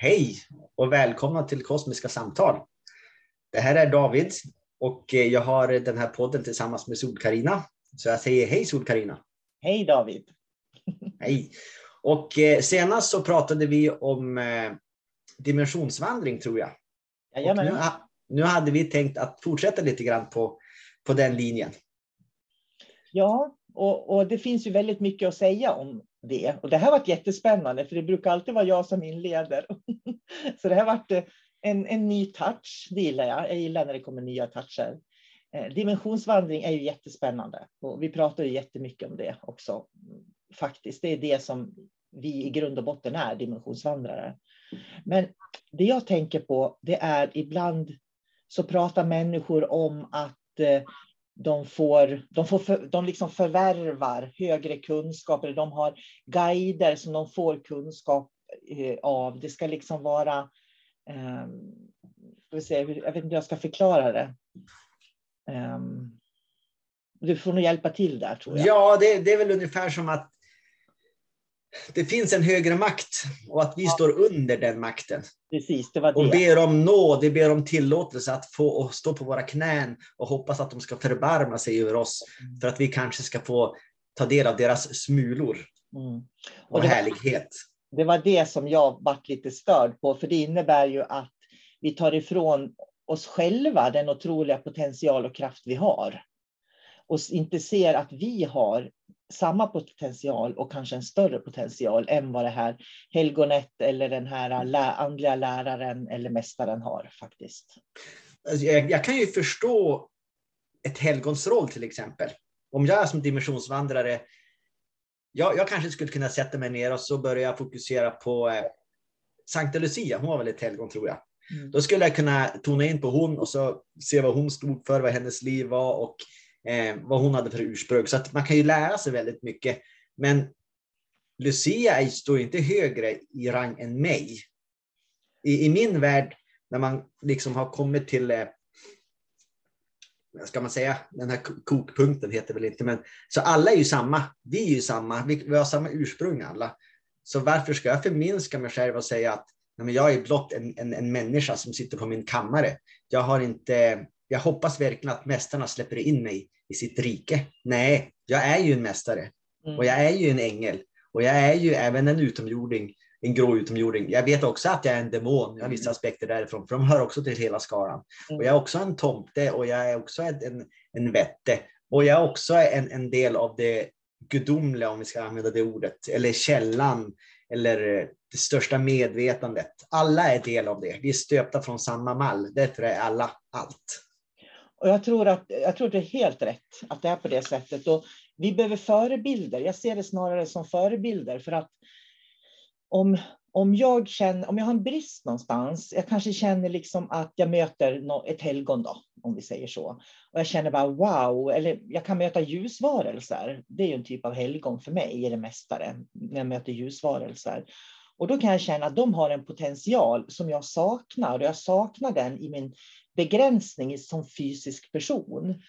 Hej och välkomna till Kosmiska samtal. Det här är David och eh, jag har den här podden tillsammans med Sol-Karina. Så jag säger hej Sol-Karina. Hej David. Hej. Och eh, senast så pratade vi om eh, dimensionsvandring tror jag. Jajamän. Nu, nu hade vi tänkt att fortsätta lite grann på, på den linjen. Ja, och, och, det finns ju väldigt mycket att säga om det. Och det här varit jättespännande, för det brukar alltid vara jag som inleder. Så det här varit eh, en, en ny touch, det gillar jag. Jag gillar när det kommer nya toucher. Eh, dimensionsvandring är ju jättespännande och vi pratar ju jättemycket om det också. Faktiskt, det är det som vi i grund och botten är, dimensionsvandrare. Men det jag tänker på, det är ibland så pratar människor om att eh, de, får, de, får för, de liksom förvärvar högre kunskaper, de har guider som de får kunskap eh, av. Det ska liksom vara, eh, ska se, jag vet inte hur jag ska förklara det. Eh, du får nog hjälpa till där tror jag. Ja, det, det är väl ungefär som att det finns en högre makt och att vi ja. står under den makten. Precis, det var det. Och ber om nåd, vi ber om tillåtelse att få stå på våra knän och hoppas att de ska förbarma sig över oss mm. för att vi kanske ska få ta del av deras smulor mm. och, och det härlighet. Var, det var det som jag varit lite störd på, för det innebär ju att vi tar ifrån oss själva den otroliga potential och kraft vi har och inte ser att vi har samma potential och kanske en större potential än vad det här helgonet eller den här lä andliga läraren eller mästaren har faktiskt. Alltså, jag, jag kan ju förstå ett helgons roll till exempel. Om jag som dimensionsvandrare, jag, jag kanske skulle kunna sätta mig ner och så börja fokusera på eh, Sankta Lucia, hon var väl ett helgon tror jag. Mm. Då skulle jag kunna tona in på hon och så se vad hon stod för, vad hennes liv var och eh, vad hon hade för ursprung. Så att man kan ju lära sig väldigt mycket. Men Lucia står inte högre i rang än mig. I, i min värld, när man liksom har kommit till eh, ska man säga, den här kokpunkten heter väl inte, men så alla är ju samma. Vi är ju samma, vi, vi har samma ursprung alla. Så varför ska jag förminska mig själv och säga att nej, men jag är blott en, en, en människa som sitter på min kammare. Jag har inte, jag hoppas verkligen att mästarna släpper in mig i sitt rike. Nej, jag är ju en mästare och jag är ju en ängel och jag är ju även en utomjording en grå utomjording. Jag vet också att jag är en demon. Jag har vissa mm. aspekter därifrån, för de hör också till hela skaran. Och jag är också en tomte och jag är också en, en vette. Och jag är också en, en del av det gudomliga, om vi ska använda det ordet, eller källan, eller det största medvetandet. Alla är del av det. Vi är stöpta från samma mall. Därför är alla allt. Och jag, tror att, jag tror att det är helt rätt att det är på det sättet. Och vi behöver förebilder. Jag ser det snarare som förebilder. För att om, om, jag känner, om jag har en brist någonstans, jag kanske känner liksom att jag möter ett helgon, då, om vi säger så, och jag känner bara wow, eller jag kan möta ljusvarelser. Det är ju en typ av helgon för mig, är det mästare, när jag möter ljusvarelser. Och då kan jag känna att de har en potential som jag saknar, och jag saknar den i min begränsning som fysisk person.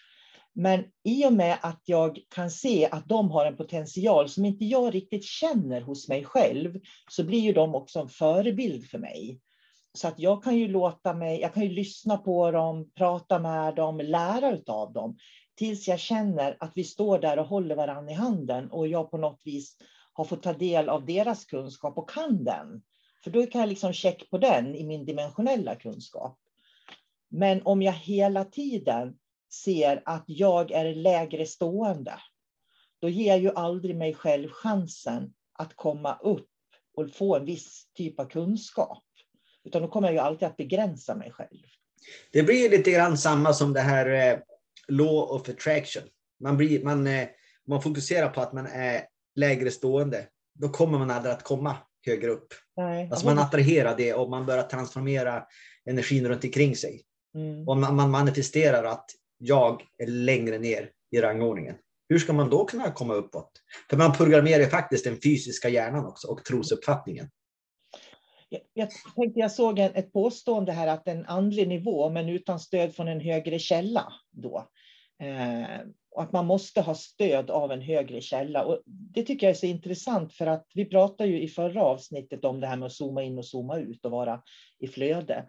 Men i och med att jag kan se att de har en potential som inte jag riktigt känner hos mig själv, så blir ju de också en förebild för mig. Så att jag kan ju låta mig, jag kan ju lyssna på dem, prata med dem, lära av dem, tills jag känner att vi står där och håller varandra i handen och jag på något vis har fått ta del av deras kunskap och kan den. För då kan jag liksom check på den i min dimensionella kunskap. Men om jag hela tiden ser att jag är lägre stående, då ger jag ju aldrig mig själv chansen att komma upp och få en viss typ av kunskap. Utan då kommer jag ju alltid att begränsa mig själv. Det blir lite grann samma som det här eh, law of attraction. Man, blir, man, eh, man fokuserar på att man är lägre stående. Då kommer man aldrig att komma högre upp. Nej. Alltså man attraherar det och man börjar transformera energin runt omkring sig. Mm. Och man, man manifesterar att jag är längre ner i rangordningen. Hur ska man då kunna komma uppåt? För man programmerar faktiskt den fysiska hjärnan också och trosuppfattningen. Jag, jag, tänkte jag såg en, ett påstående här att en andlig nivå, men utan stöd från en högre källa. Då. Eh, och att man måste ha stöd av en högre källa. Och det tycker jag är så intressant för att vi pratade ju i förra avsnittet om det här med att zooma in och zooma ut och vara i flöde.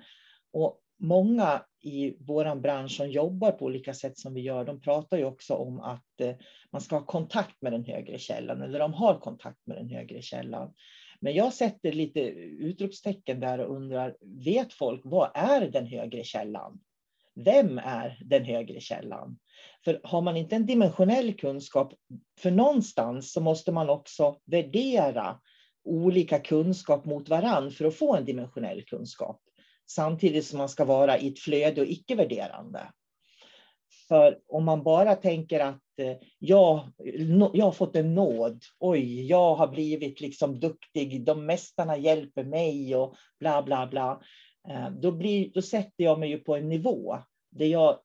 Och många i vår bransch som jobbar på olika sätt som vi gör, de pratar ju också om att eh, man ska ha kontakt med den högre källan, eller de har kontakt med den högre källan. Men jag sätter lite utropstecken där och undrar, vet folk vad är den högre källan? Vem är den högre källan? För har man inte en dimensionell kunskap, för någonstans så måste man också värdera olika kunskap mot varann för att få en dimensionell kunskap samtidigt som man ska vara i ett flöde och icke-värderande. För om man bara tänker att eh, jag, jag har fått en nåd, oj, jag har blivit liksom duktig, de mästarna hjälper mig och bla bla bla. Eh, då, blir, då sätter jag mig ju på en nivå där jag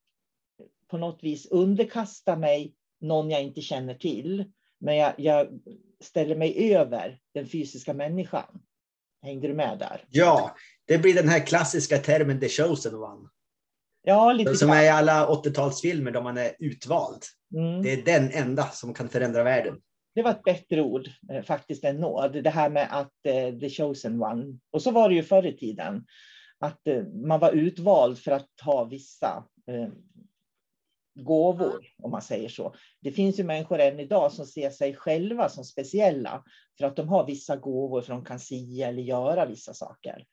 på något vis underkastar mig någon jag inte känner till. Men jag, jag ställer mig över den fysiska människan. Hängde du med där? Ja, det blir den här klassiska termen the chosen one. Ja, lite Som är i alla 80-talsfilmer där man är utvald. Mm. Det är den enda som kan förändra världen. Det var ett bättre ord eh, faktiskt än nåd. Det här med att uh, the chosen one. Och så var det ju förr i tiden. Att uh, man var utvald för att ha vissa uh, gåvor, om man säger så. Det finns ju människor än idag som ser sig själva som speciella för att de har vissa gåvor, för att de kan sia eller göra vissa saker.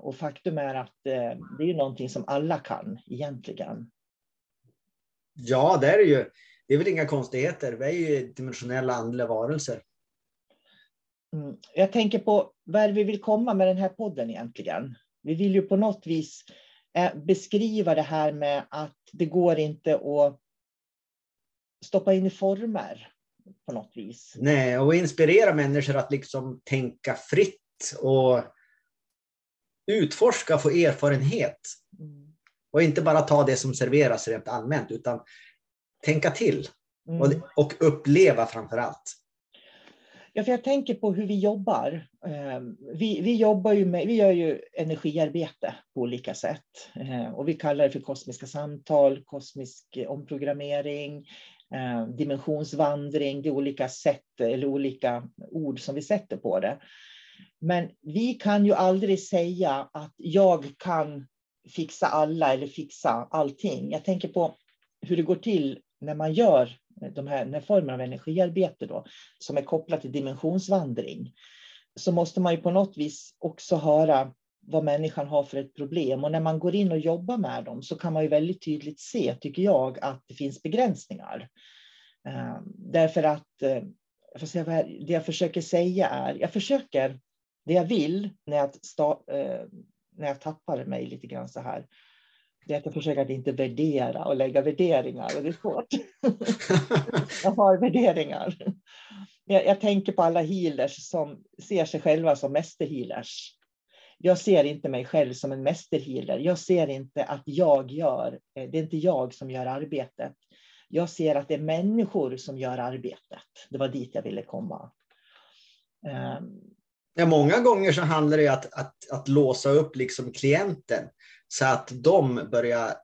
Och faktum är att eh, det är ju någonting som alla kan egentligen. Ja, det är det ju. Det är väl inga konstigheter. Vi är ju dimensionella andliga varelser. Mm. Jag tänker på vad vi vill komma med den här podden egentligen? Vi vill ju på något vis beskriva det här med att det går inte att stoppa in i former på något vis. Nej, och inspirera människor att liksom tänka fritt och utforska och få erfarenhet. Mm. Och inte bara ta det som serveras rent allmänt, utan tänka till. Mm. Och, och uppleva framför allt. Ja, för jag tänker på hur vi jobbar. Ehm, vi, vi jobbar ju med, vi gör ju energiarbete på olika sätt. Ehm, och vi kallar det för kosmiska samtal, kosmisk eh, omprogrammering, ehm, dimensionsvandring. Det är olika sätt eller olika ord som vi sätter på det. Men vi kan ju aldrig säga att jag kan fixa alla eller fixa allting. Jag tänker på hur det går till när man gör Eh, de här, den här formen av energiarbete då, som är kopplat till dimensionsvandring, så måste man ju på något vis också höra vad människan har för ett problem. Och när man går in och jobbar med dem så kan man ju väldigt tydligt se, tycker jag, att det finns begränsningar. Eh, därför att, eh, jag får säga, det jag försöker säga är, jag försöker, det jag vill när jag, sta, när jag tappar mig lite grann så här, det är att jag försöker att inte värdera och lägga värderingar och det är svårt. jag har värderingar. Jag, jag, tänker på alla healers som ser sig själva som mästerhealers. Jag ser inte mig själv som en mästerhealer. Jag ser inte att jag gör, eh, det är inte jag som gör arbetet. Jag ser att det är människor som gör arbetet. Det var dit jag ville komma. Um, ja, många gånger så handlar det om att, att, att låsa upp liksom klienten så att de börjar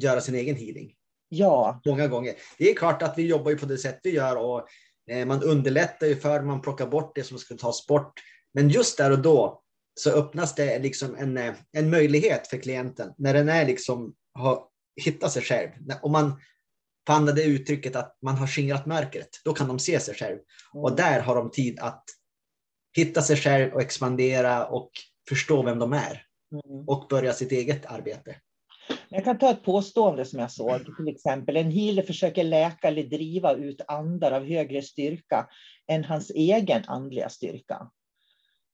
göra sin egen healing. Ja. Många gånger. Det är klart att vi jobbar ju på det sätt vi gör och eh, man underlättar ju för man plockar bort det som ska tas bort. Men just där och då så öppnas det liksom en, eh, en möjlighet för klienten när den är liksom har hittat sig själv. Om man använda det uttrycket att man har skingrat mörkret, då kan de se sig själv. Mm. Och där har de tid att hitta sig själv och expandera och förstå vem de är. Mm. och börja sitt eget arbete. Jag kan ta ett påstående som jag såg, till exempel en healer försöker läka eller driva ut andar av högre styrka än hans egen andliga styrka.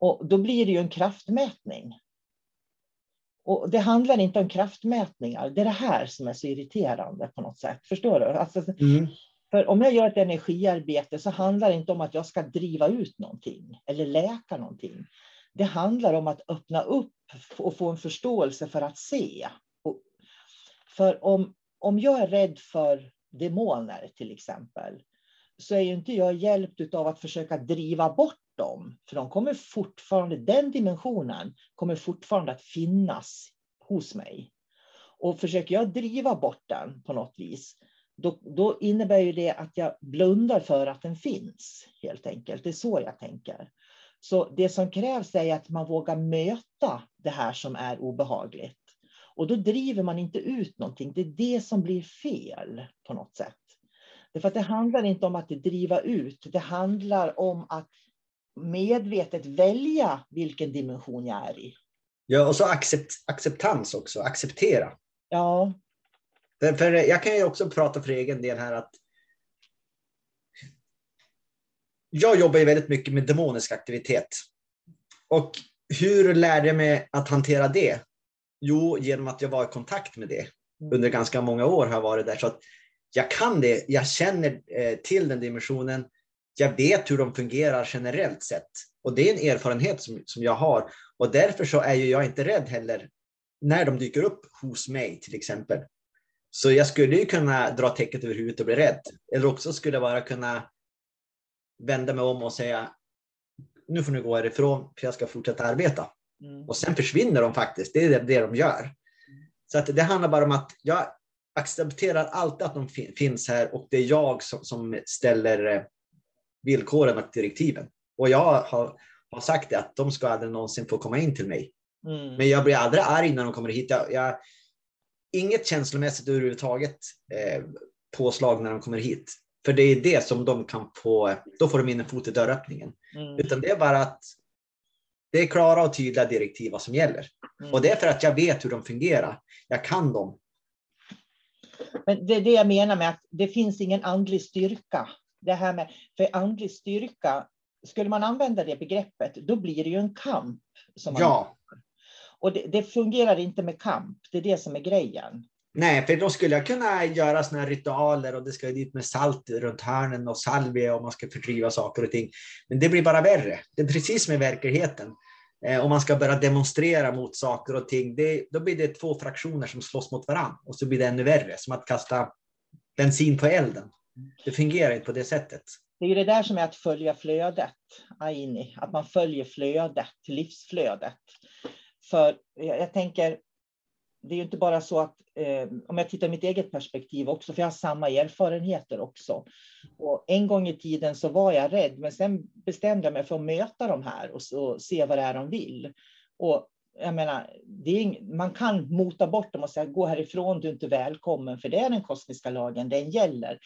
Och då blir det ju en kraftmätning. Och det handlar inte om kraftmätningar, det är det här som är så irriterande på något sätt. Förstår du? Alltså, mm. För om jag gör ett energiarbete så handlar det inte om att jag ska driva ut någonting eller läka någonting. Det handlar om att öppna upp och få en förståelse för att se. För om, om jag är rädd för demoner till exempel, så är ju inte jag hjälpt av att försöka driva bort dem. För de kommer fortfarande, den dimensionen kommer fortfarande att finnas hos mig. Och försöker jag driva bort den på något vis, då, då innebär ju det att jag blundar för att den finns, helt enkelt. Det är så jag tänker. Så det som krävs är att man vågar möta det här som är obehagligt. Och då driver man inte ut någonting. Det är det som blir fel på något sätt. Därför att det handlar inte om att driva ut. Det handlar om att medvetet välja vilken dimension jag är i. Ja, och så accept, acceptans också. Acceptera. Ja. För, jag kan ju också prata för egen del här att jag jobbar ju väldigt mycket med demonisk aktivitet. Och hur lärde jag mig att hantera det? Jo, genom att jag var i kontakt med det. Under ganska många år har jag varit där. Så att jag kan det, jag känner eh, till den dimensionen. Jag vet hur de fungerar generellt sett. Och det är en erfarenhet som, som jag har. Och därför så är ju jag inte rädd heller när de dyker upp hos mig till exempel. Så jag skulle ju kunna dra täcket över huvudet och bli rädd. Eller också skulle jag bara kunna vända mig om och säga nu får ni gå härifrån för jag ska fortsätta arbeta. Mm. Och sen försvinner de faktiskt. Det är det de gör. Mm. Så att det handlar bara om att jag accepterar alltid att de finns här och det är jag som, som ställer eh, villkoren och direktiven. Och jag har, har sagt det att de ska aldrig någonsin få komma in till mig. Mm. Men jag blir aldrig arg när de kommer hit. Jag, jag, inget känslomässigt överhuvudtaget eh, påslag när de kommer hit. För det är det som de kan få, då får de in en fot i dörröppningen. Mm. Utan det är bara att det är klara och tydliga direktiv vad som gäller. Mm. Och det är för att jag vet hur de fungerar. Jag kan dem. Men det är det jag menar med att det finns ingen andlig styrka. Det här med, för andlig styrka, skulle man använda det begreppet, då blir det ju en kamp. Som man ja. Och det, det, fungerar inte med kamp, det är det som är grejen. Nej, för då skulle jag kunna göra såna här ritualer och det ska dit med salt runt hörnen och salvia och man ska fördriva saker och ting. Men det blir bara värre. Det är precis som i verkligheten. eh, om man ska börja demonstrera mot saker och ting, det, då blir det två fraktioner som slåss mot varandra och så blir det ännu värre, som att kasta bensin på elden. Det fungerar inte på det sättet. Det är ju det där som är att följa flödet, Aini, att man följer flödet, livsflödet. För jag, jag tänker, det är ju inte bara så att, eh, om jag tittar i mitt eget perspektiv också, för jag har samma erfarenheter också. Och en gång i tiden så var jag rädd, men sen bestämde jag mig för att möta de här och, och se vad det är de vill. Och jag menar, är, man kan mota bort dem och säga gå härifrån, du är inte välkommen, för det är den kosmiska lagen, den gäller.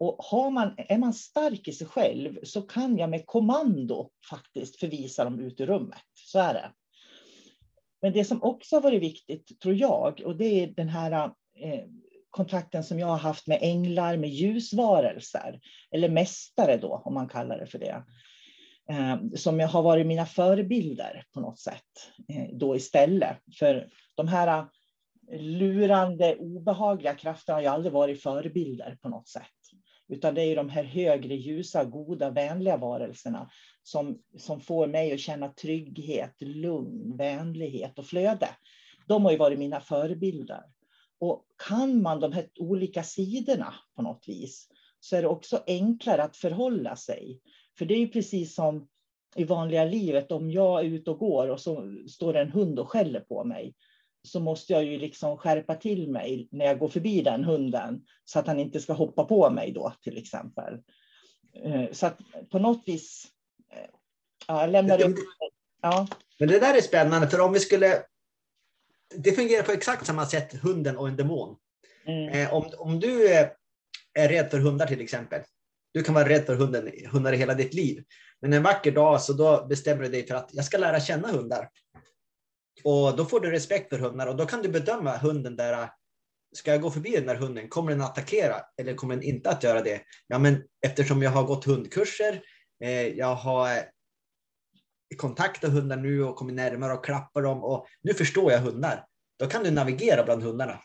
Och har man, är man stark i sig själv så kan jag med kommando faktiskt förvisa dem ut ur rummet. Så är det. Men det som också har varit viktigt, tror jag, och det är den här eh, kontakten som jag har haft med änglar, med ljusvarelser, eller mästare då, om man kallar det för det, eh, som har varit mina förebilder på något sätt eh, då istället. För de här lurande, obehagliga krafterna har ju aldrig varit förebilder på något sätt. Utan det är de här högre, ljusa, goda, vänliga varelserna som, som får mig att känna trygghet, lugn, vänlighet och flöde. De har ju varit mina förebilder. Och kan man de här olika sidorna på något vis så är det också enklare att förhålla sig. För det är ju precis som i vanliga livet, om jag är ute och går och så står det en hund och skäller på mig, så måste jag ju liksom skärpa till mig när jag går förbi den hunden så att han inte ska hoppa på mig då till exempel. Eh, så att på något vis, eh, ja, jag lämnar upp. Ja. Men det där är spännande, för om vi skulle... Det fungerar på exakt samma sätt, hunden och en demon. Mm. Eh, om, om du är rädd för hundar till exempel, du kan vara rädd för hunden, hundar i hela ditt liv. Men en vacker dag så då bestämmer du dig för att jag ska lära känna hundar. Och då får du respekt för hundar och då kan du bedöma hunden där. Ska jag gå förbi den där hunden? Kommer den att attackera eller kommer den inte att göra det? Ja, men eftersom jag har gått hundkurser, eh, jag har kontaktat hundar nu och kommit närmare och klappar dem och nu förstår jag hundar. Då kan du navigera bland hundarna.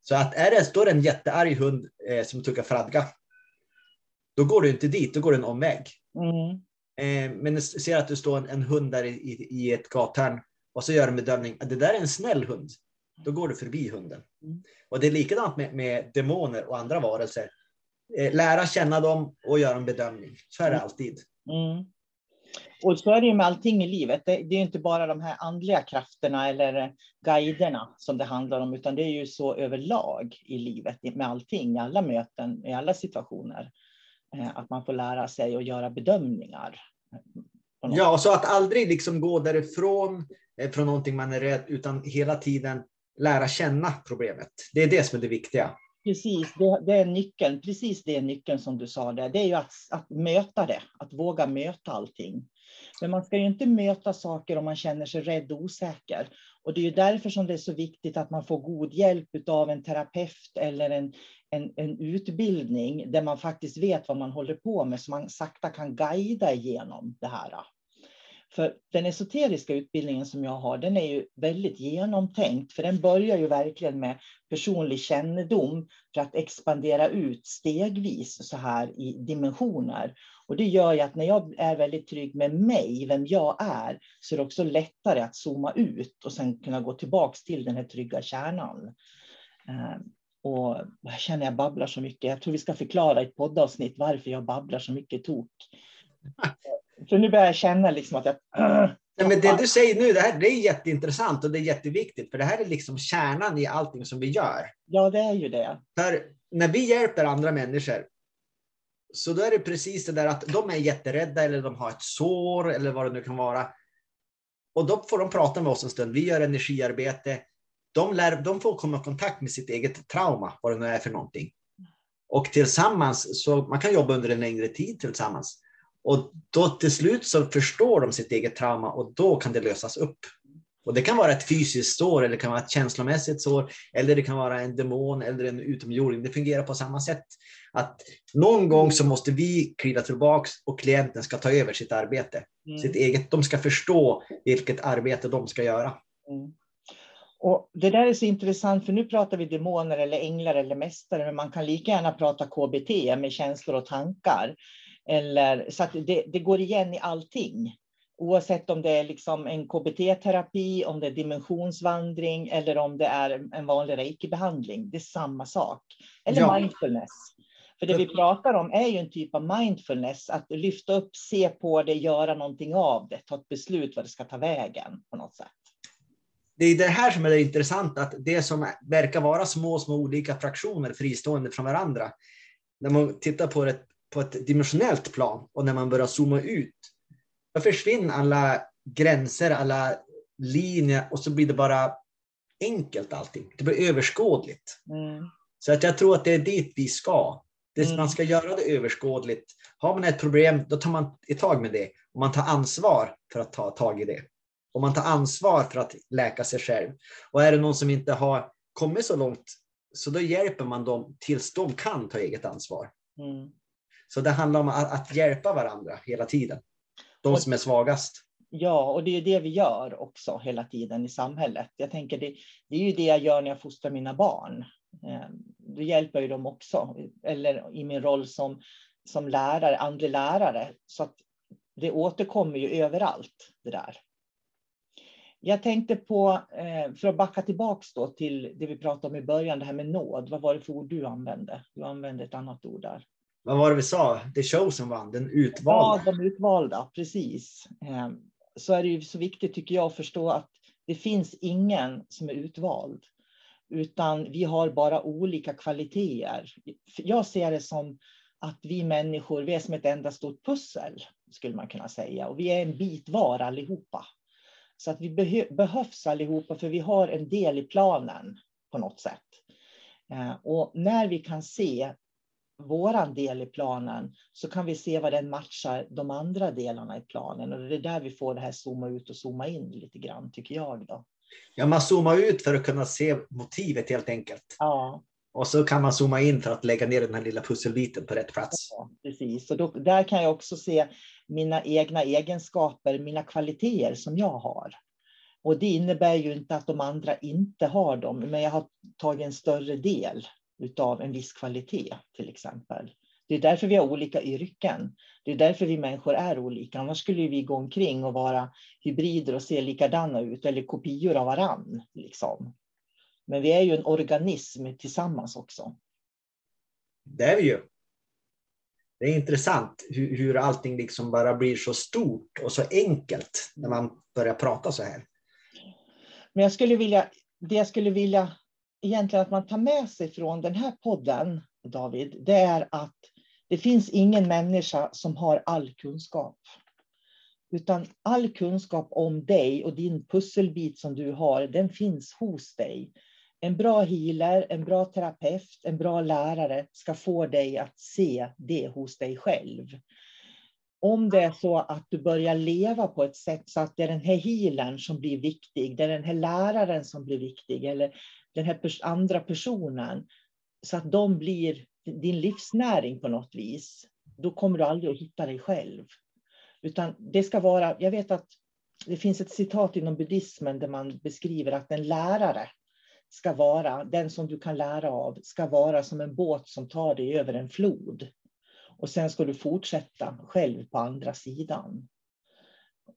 Så att är det, står en jättearg hund eh, som tuggar fradga, då går du inte dit, då går du en omväg. Mm. Eh, men ser att du står en, en hund där i, i, i ett gathörn och så gör en bedömning att det där är en snäll hund. Då går du förbi hunden. Mm. Och det är likadant med, med demoner och andra varelser. Eh, lära känna dem och göra en bedömning. Så är det mm. alltid. Mm. Och så är det ju med allting i livet. Det, det är inte bara de här andliga krafterna eller guiderna som det handlar om, utan det är ju så överlag i livet med allting, i alla möten, i alla situationer. Eh, att man får lära sig att göra bedömningar. Ja, så att aldrig liksom gå därifrån Eh, Eh, från någonting man är rädd, utan hela tiden lära känna problemet. Det är det som är det viktiga. Precis, det, det, är nyckeln. Precis det är nyckeln som du sa där. Det är ju att, att möta det, att våga möta allting. Men man ska ju inte möta saker om man känner sig rädd och osäker. Och det är ju därför som det är så viktigt att man får god hjälp av en terapeut eller en, en, en utbildning där man faktiskt vet vad man håller på med, så man sakta kan guida igenom det här. För den esoteriska utbildningen som jag har, den är ju väldigt genomtänkt, för den börjar ju verkligen med personlig kännedom för att expandera ut stegvis så här i dimensioner. Och det gör ju att när jag är väldigt trygg med mig, vem jag är, så är det också lättare att zooma ut och sen kunna gå tillbaks till den här trygga kärnan. Eh, och jag känner jag babblar så mycket. Jag tror vi ska förklara i ett poddavsnitt varför jag babblar så mycket tok. För nu börjar jag känna liksom att jag... Ja, men det du säger nu, det, här, det är jätteintressant och det är jätteviktigt, för det här är liksom kärnan i allting som vi gör. Ja, det är ju det. För när vi hjälper andra människor, så då är det precis det där att de är jätterädda eller de har ett sår eller vad det nu kan vara. Och då får de prata med oss en stund. Vi gör energiarbete. De, lär, de får komma i kontakt med sitt eget trauma, vad det nu är för någonting. Och tillsammans, så man kan jobba under en längre tid tillsammans. Och då till slut så förstår de sitt eget trauma och då kan det lösas upp. Och det kan vara ett fysiskt sår eller det kan vara ett känslomässigt sår eller det kan vara en demon eller en utomjording. Det fungerar på samma sätt. Att någon gång så måste vi kliva tillbaks och klienten ska ta över sitt arbete. Mm. Sitt eget, de ska förstå vilket arbete de ska göra. Mm. Och det där är så intressant, för nu pratar vi demoner eller änglar eller mästare, men man kan lika gärna prata KBT med känslor och tankar. Eller, så att det, det går igen i allting. Oavsett om det är liksom en KBT-terapi, om det är dimensionsvandring eller om det är en vanlig reiki-behandling. Det är samma sak. Eller ja. mindfulness. För det vi pratar om är ju en typ av mindfulness, att lyfta upp, se på det, göra någonting av det, ta ett beslut vad det ska ta vägen på något sätt. Det är det här som är det intressanta, att det som verkar vara små, små olika fraktioner fristående från varandra, när man tittar på det på ett dimensionellt plan och när man börjar zooma ut, då försvinner alla gränser, alla linjer och så blir det bara enkelt allting. Det blir överskådligt. Mm. Så att jag tror att det är dit vi ska. Det, mm. Man ska göra det överskådligt. Har man ett problem, då tar man ett tag med det. Och man tar ansvar för att ta tag i det. Och man tar ansvar för att läka sig själv. Och är det någon som inte har kommit så långt, så då hjälper man dem tills de kan ta eget ansvar. Mm. Så det handlar om att, att, hjälpa varandra hela tiden. De som är svagast. Ja, och det är det vi gör också hela tiden i samhället. Jag tänker det, det är ju det jag gör när jag fostrar mina barn. Eh, då hjälper jag dem också, eller i min roll som, som lärare, andlig lärare. Så att det återkommer ju överallt det där. Jag tänkte på, eh, för att backa tillbaks då till det vi pratade om i början, det här med nåd. Vad var det för ord du använde? Du använde ett annat ord där. Vad var det vi sa? The show som vann, den utvalda. Ja, de utvalda, precis. Ehm, så är det ju så viktigt tycker jag att förstå att det finns ingen som är utvald utan vi har bara olika kvaliteter. Jag ser det som att vi människor, vi är som ett enda stort pussel, skulle man kunna säga. Och vi är en bit var allihopa. Så att vi beh behövs allihopa, för vi har en del i planen på något sätt. Ehm, och när vi kan se våran del i planen så kan vi se vad den matchar de andra delarna i planen. Och det är där vi får det här zooma ut och zooma in lite grann, tycker jag. Då. Ja, man zoomar ut för att kunna se motivet helt enkelt. Ja. Och så kan man zooma in för att lägga ner den här lilla pusselbiten på rätt plats. Ja, precis, och då, där kan jag också se mina egna egenskaper, mina kvaliteter som jag har. Och det innebär ju inte att de andra inte har dem, men jag har tagit en större del utav en viss kvalitet till exempel. Det är därför vi har olika yrken. Det är därför vi människor är olika. Annars skulle vi gå omkring och vara hybrider och se likadana ut eller kopior av varann. Liksom. Men vi är ju en organism tillsammans också. Det är vi ju. Det är intressant hur, hur allting liksom bara blir så stort och så enkelt när man börjar prata så här. Men jag skulle vilja, det jag skulle vilja egentligen att man tar med sig från den här podden, David, det är att det finns ingen människa som har all kunskap. Utan all kunskap om dig och din pusselbit som du har, den finns hos dig. En bra healer, en bra terapeut, en bra lärare ska få dig att se det hos dig själv. Om det är så att du börjar leva på ett sätt så att det är den här healern som blir viktig, det är den här läraren som blir viktig, eller den här andra personen, så att de blir din livsnäring på något vis, då kommer du aldrig att hitta dig själv. Utan det ska vara, jag vet att det finns ett citat inom buddhismen där man beskriver att en lärare ska vara, den som du kan lära av, ska vara som en båt som tar dig över en flod. Och sen ska du fortsätta själv på andra sidan.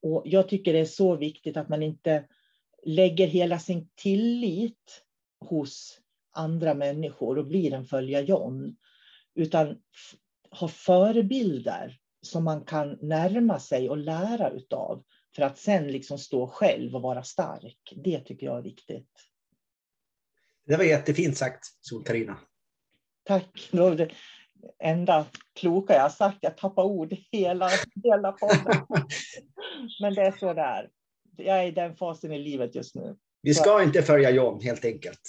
Och jag tycker det är så viktigt att man inte lägger hela sin tillit hos andra människor och blir en följa John, utan ha förebilder som man kan närma sig och lära utav för att sen liksom stå själv och vara stark. Det tycker jag är viktigt. Det var jättefint sagt, Sol-Carina. Tack. Det var det enda kloka jag har sagt. Jag tappar ord hela, hela podden. Men det är så där. Jag är i den fasen i livet just nu. Vi ska inte följa John helt enkelt.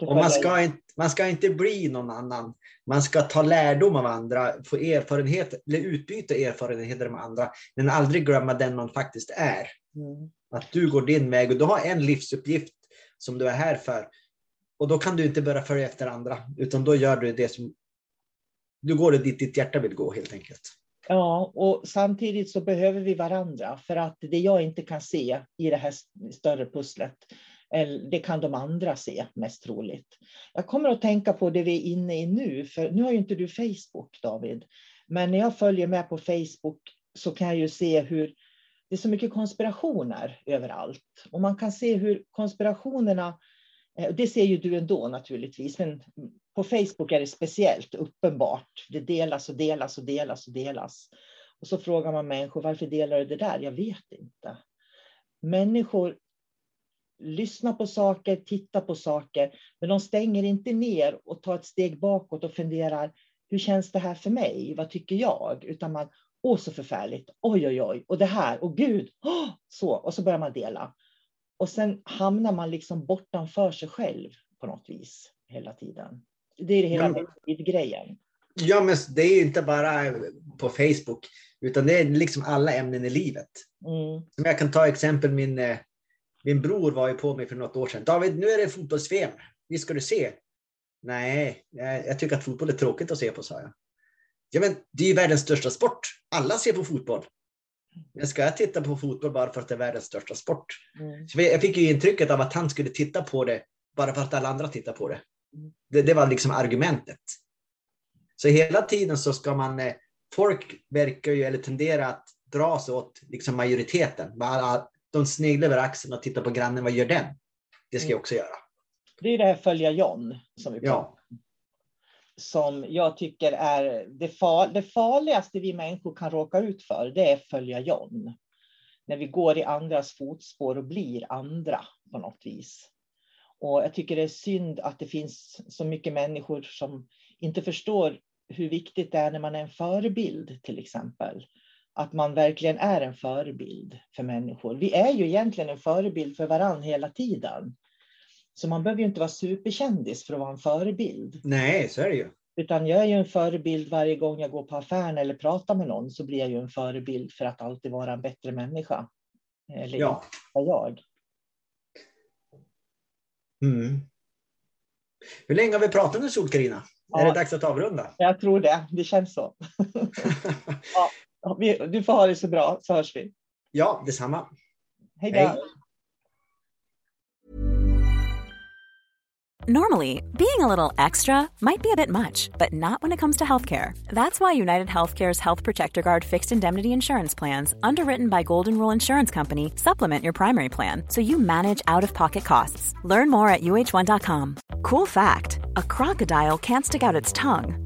Och man, ska inte, man ska inte bli någon annan. Man ska ta lärdom av andra, få erfarenhet, eller utbyta erfarenheter med andra, men aldrig glömma den man faktiskt är. Mm. Att du går din väg och du har en livsuppgift som du är här för. Och då kan du inte börja följa efter andra, utan då gör du det som... Du går dit ditt hjärta vill gå helt enkelt. Ja, och samtidigt så behöver vi varandra för att det jag inte kan se i det här större pusslet, det kan de andra se mest troligt. Jag kommer att tänka på det vi är inne i nu, för nu har ju inte du Facebook David, men när jag följer med på Facebook så kan jag ju se hur det är så mycket konspirationer överallt. Och man kan se hur konspirationerna, eh, det ser ju du ändå naturligtvis, men på Facebook är det speciellt uppenbart. Det delas och delas och delas och delas. Och så frågar man människor, varför delar du det där? Jag vet inte. Människor lyssnar på saker, tittar på saker, men de stänger inte ner och tar ett steg bakåt och funderar, hur känns det här för mig? Vad tycker jag? Utan man, åh så förfärligt, oj oj oj, och det här, och gud, oh! så, och så börjar man dela. Och sen hamnar man liksom bortanför sig själv på något vis hela tiden. Det är det hela ja, grejen. Ja, men det är inte bara på Facebook, utan det är liksom alla ämnen i livet. Mm. Jag kan ta exempel, min, eh, min bror var ju på mig för något år sedan. David, nu är det fotbolls-VM. Visst ska du se? Nej, jag tycker att fotboll är tråkigt att se på, sa jag. Ja, men det är ju världens största sport. Alla ser på fotboll. Men ska jag titta på fotboll bara för att det är världens största sport? Mm. Så jag fick ju intrycket av att han skulle titta på det bara för att alla andra tittar på det. Det, det var liksom argumentet. Så hela tiden så ska man, eh, folk verkar ju eller tenderar att dra sig åt liksom majoriteten. De sneglar över axeln och tittar på grannen, vad gör den? Det ska jag mm. också göra. Det är det här följa John som vi pratar ja. Som jag tycker är det, far, det farligaste vi människor kan råka ut för, det är följa John. När vi går i andras fotspår och blir andra på något vis. Och jag tycker det är synd att det finns så mycket människor som inte förstår hur viktigt det är när man är en förebild till exempel. Att man verkligen är en förebild för människor. Vi är ju egentligen en förebild för varann hela tiden. Så man behöver ju inte vara superkändis för att vara en förebild. Nej, så är det ju. Utan jag är ju en förebild varje gång jag går på affären eller pratar med någon så blir jag ju en förebild för att alltid vara en bättre människa. Eller ja. jag. Mm. Hur länge har vi pratat nu Sol-Carina? Ja. Är det dags att avrunda? Jag tror det. Det känns så. ja, du får ha det så bra så hörs vi. Ja, detsamma. Hej då. Hej. Normally, being a little extra might be a bit much, but not when it comes to healthcare. That's why United Healthcare's Health Protector Guard fixed indemnity insurance plans, underwritten by Golden Rule Insurance Company, supplement your primary plan so you manage out of pocket costs. Learn more at uh1.com. Cool fact a crocodile can't stick out its tongue.